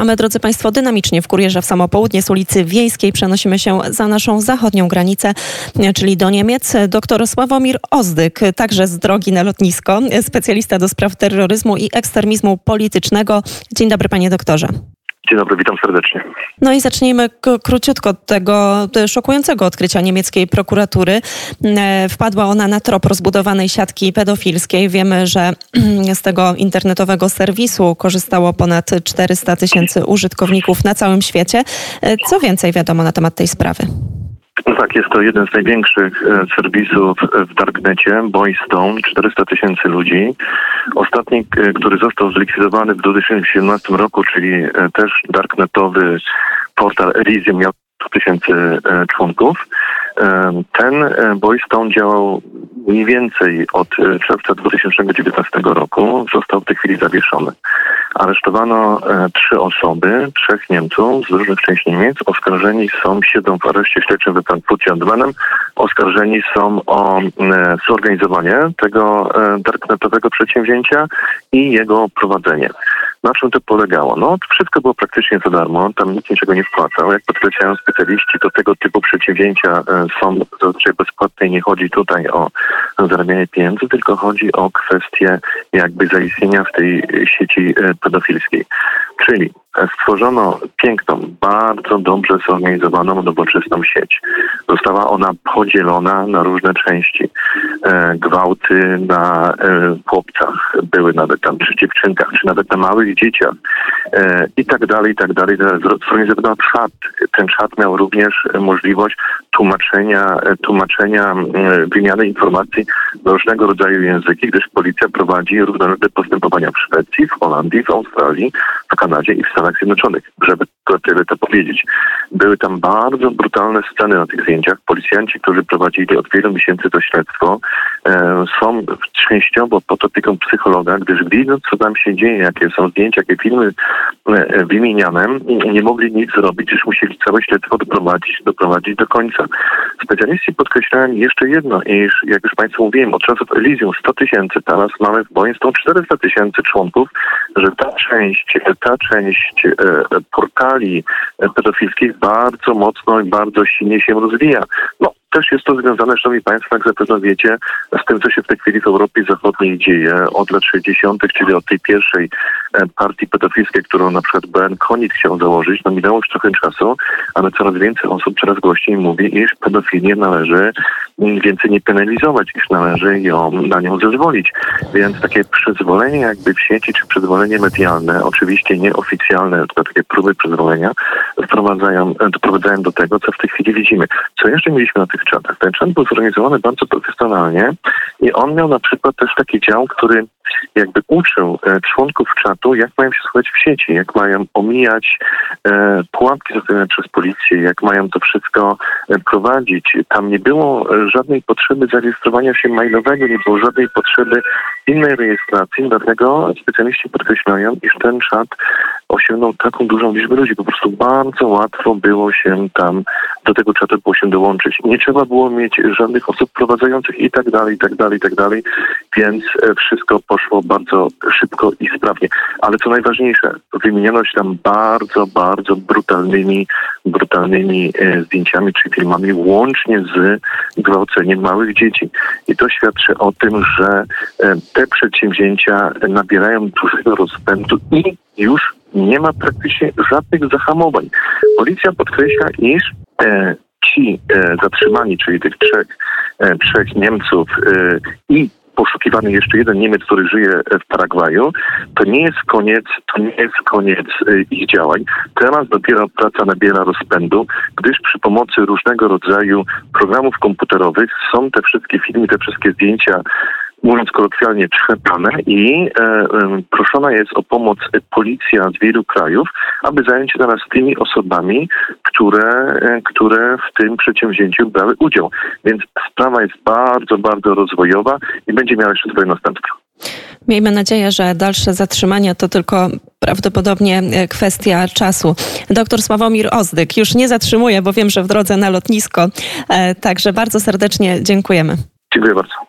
A my, drodzy Państwo, dynamicznie w kurierze w samo południe z ulicy Wiejskiej przenosimy się za naszą zachodnią granicę, czyli do Niemiec. Doktor Sławomir Ozdyk, także z drogi na lotnisko, specjalista do spraw terroryzmu i ekstremizmu politycznego. Dzień dobry, panie doktorze. Dzień dobry, witam serdecznie. No i zacznijmy króciutko od tego szokującego odkrycia niemieckiej prokuratury. E, wpadła ona na trop rozbudowanej siatki pedofilskiej. Wiemy, że z tego internetowego serwisu korzystało ponad 400 tysięcy użytkowników na całym świecie. E, co więcej wiadomo na temat tej sprawy? No tak, jest to jeden z największych e, serwisów w Darknecie, Boystone, 400 tysięcy ludzi. Ostatni, e, który został zlikwidowany w 2017 roku, czyli e, też darknetowy portal Elysium miał tysięcy członków. Ten Boystone działał mniej więcej od czerwca 2019 roku. Został w tej chwili zawieszony. Aresztowano e, trzy osoby, trzech Niemców z różnych części Niemiec. Oskarżeni są, siedzą w areszcie śledczym we Frankfurcie Antwerpenem. Oskarżeni są o e, zorganizowanie tego e, darknetowego przedsięwzięcia i jego prowadzenie. Na czym to polegało? No, wszystko było praktycznie za darmo, tam nikt niczego nie wpłacał. Jak podkreślają specjaliści, to tego typu przedsięwzięcia są zazwyczaj bezpłatne i nie chodzi tutaj o zarabianie pieniędzy, tylko chodzi o kwestię jakby zaistnienia w tej sieci e, pedofilskiej. Czyli stworzono piękną, bardzo dobrze zorganizowaną, nowoczesną sieć. Została ona podzielona na różne części. E, gwałty na e, chłopcach były nawet tam, czy dziewczynkach, czy nawet na małych dzieciach e, i tak dalej, i tak dalej. Zorganizowano czat. Ten czat miał również możliwość tłumaczenia, e, tłumaczenia e, wymiany informacji różnego rodzaju języki, gdyż policja prowadzi różnorodne postępowania w Szwecji, w Holandii, w Australii, w Kanadzie i w Stanach Zjednoczonych, żeby to tyle to powiedzieć. Były tam bardzo brutalne sceny na tych zdjęciach. Policjanci, którzy prowadzili od wielu miesięcy to śledztwo, e, są częściowo pod opieką psychologa, gdyż widząc, co tam się dzieje, jakie są zdjęcia, jakie filmy e, wymieniane, nie mogli nic zrobić, gdyż musieli całe śledztwo doprowadzić, doprowadzić do końca. Specjaliści podkreślają jeszcze jedno, iż jak już Państwu mówiłem, od czasów Elysium 100 tysięcy, teraz mamy w Boeing 400 tysięcy członków, że ta część, ta część e, portali pedofilskich bardzo mocno i bardzo silnie się rozwija. No, też jest to związane, szanowni państwo, jak zapewne wiecie, z tym, co się w tej chwili w Europie Zachodniej dzieje od lat 60., czyli od tej pierwszej e, partii pedofilskiej, którą na przykład Ben Konik chciał założyć. No minęło już trochę czasu, ale coraz więcej osób coraz głośniej mówi, iż pedofilię należy więcej nie penalizować, iż należy ją, na nią zezwolić. Więc takie przyzwolenie jakby w sieci, czy przyzwolenie medialne, oczywiście nieoficjalne, tylko takie próby przyzwolenia, wprowadzają, doprowadzają do tego, co w tej chwili widzimy. Co jeszcze mieliśmy na tych czatach? Ten czat był zorganizowany bardzo profesjonalnie i on miał na przykład też taki dział, który jakby uczył e, członków czatu, jak mają się słuchać w sieci, jak mają omijać e, pułapki zostawione przez policję, jak mają to wszystko e, prowadzić. Tam nie było żadnej potrzeby zarejestrowania się mailowego, nie było żadnej potrzeby innej rejestracji, dlatego specjaliści podkreślają, iż ten czat osiągnął taką dużą liczbę ludzi. Po prostu bardzo łatwo było się tam do tego czatu było się dołączyć. Nie trzeba było mieć żadnych osób prowadzących i tak dalej, i tak dalej, i tak dalej, więc wszystko poszło poszło bardzo szybko i sprawnie. Ale co najważniejsze, wymieniono się tam bardzo, bardzo brutalnymi, brutalnymi e, zdjęciami czy filmami, łącznie z gwałceniem małych dzieci. I to świadczy o tym, że e, te przedsięwzięcia nabierają dużego rozpędu i już nie ma praktycznie żadnych zahamowań. Policja podkreśla, iż e, ci e, zatrzymani, czyli tych trzech, e, trzech Niemców e, i poszukiwany jeszcze jeden Niemiec, który żyje w Paragwaju, to nie jest koniec, to nie jest koniec y, ich działań. Teraz dopiero praca nabiera rozpędu, gdyż przy pomocy różnego rodzaju programów komputerowych są te wszystkie filmy, te wszystkie zdjęcia mówiąc kolokwialnie, trzepane i e, e, proszona jest o pomoc policja z wielu krajów, aby zająć się teraz tymi osobami, które, e, które w tym przedsięwzięciu brały udział. Więc sprawa jest bardzo, bardzo rozwojowa i będzie miała jeszcze swoje następstwa. Miejmy nadzieję, że dalsze zatrzymania to tylko prawdopodobnie e, kwestia czasu. Doktor Sławomir Ozdyk już nie zatrzymuje, bo wiem, że w drodze na lotnisko. E, także bardzo serdecznie dziękujemy. Dziękuję bardzo.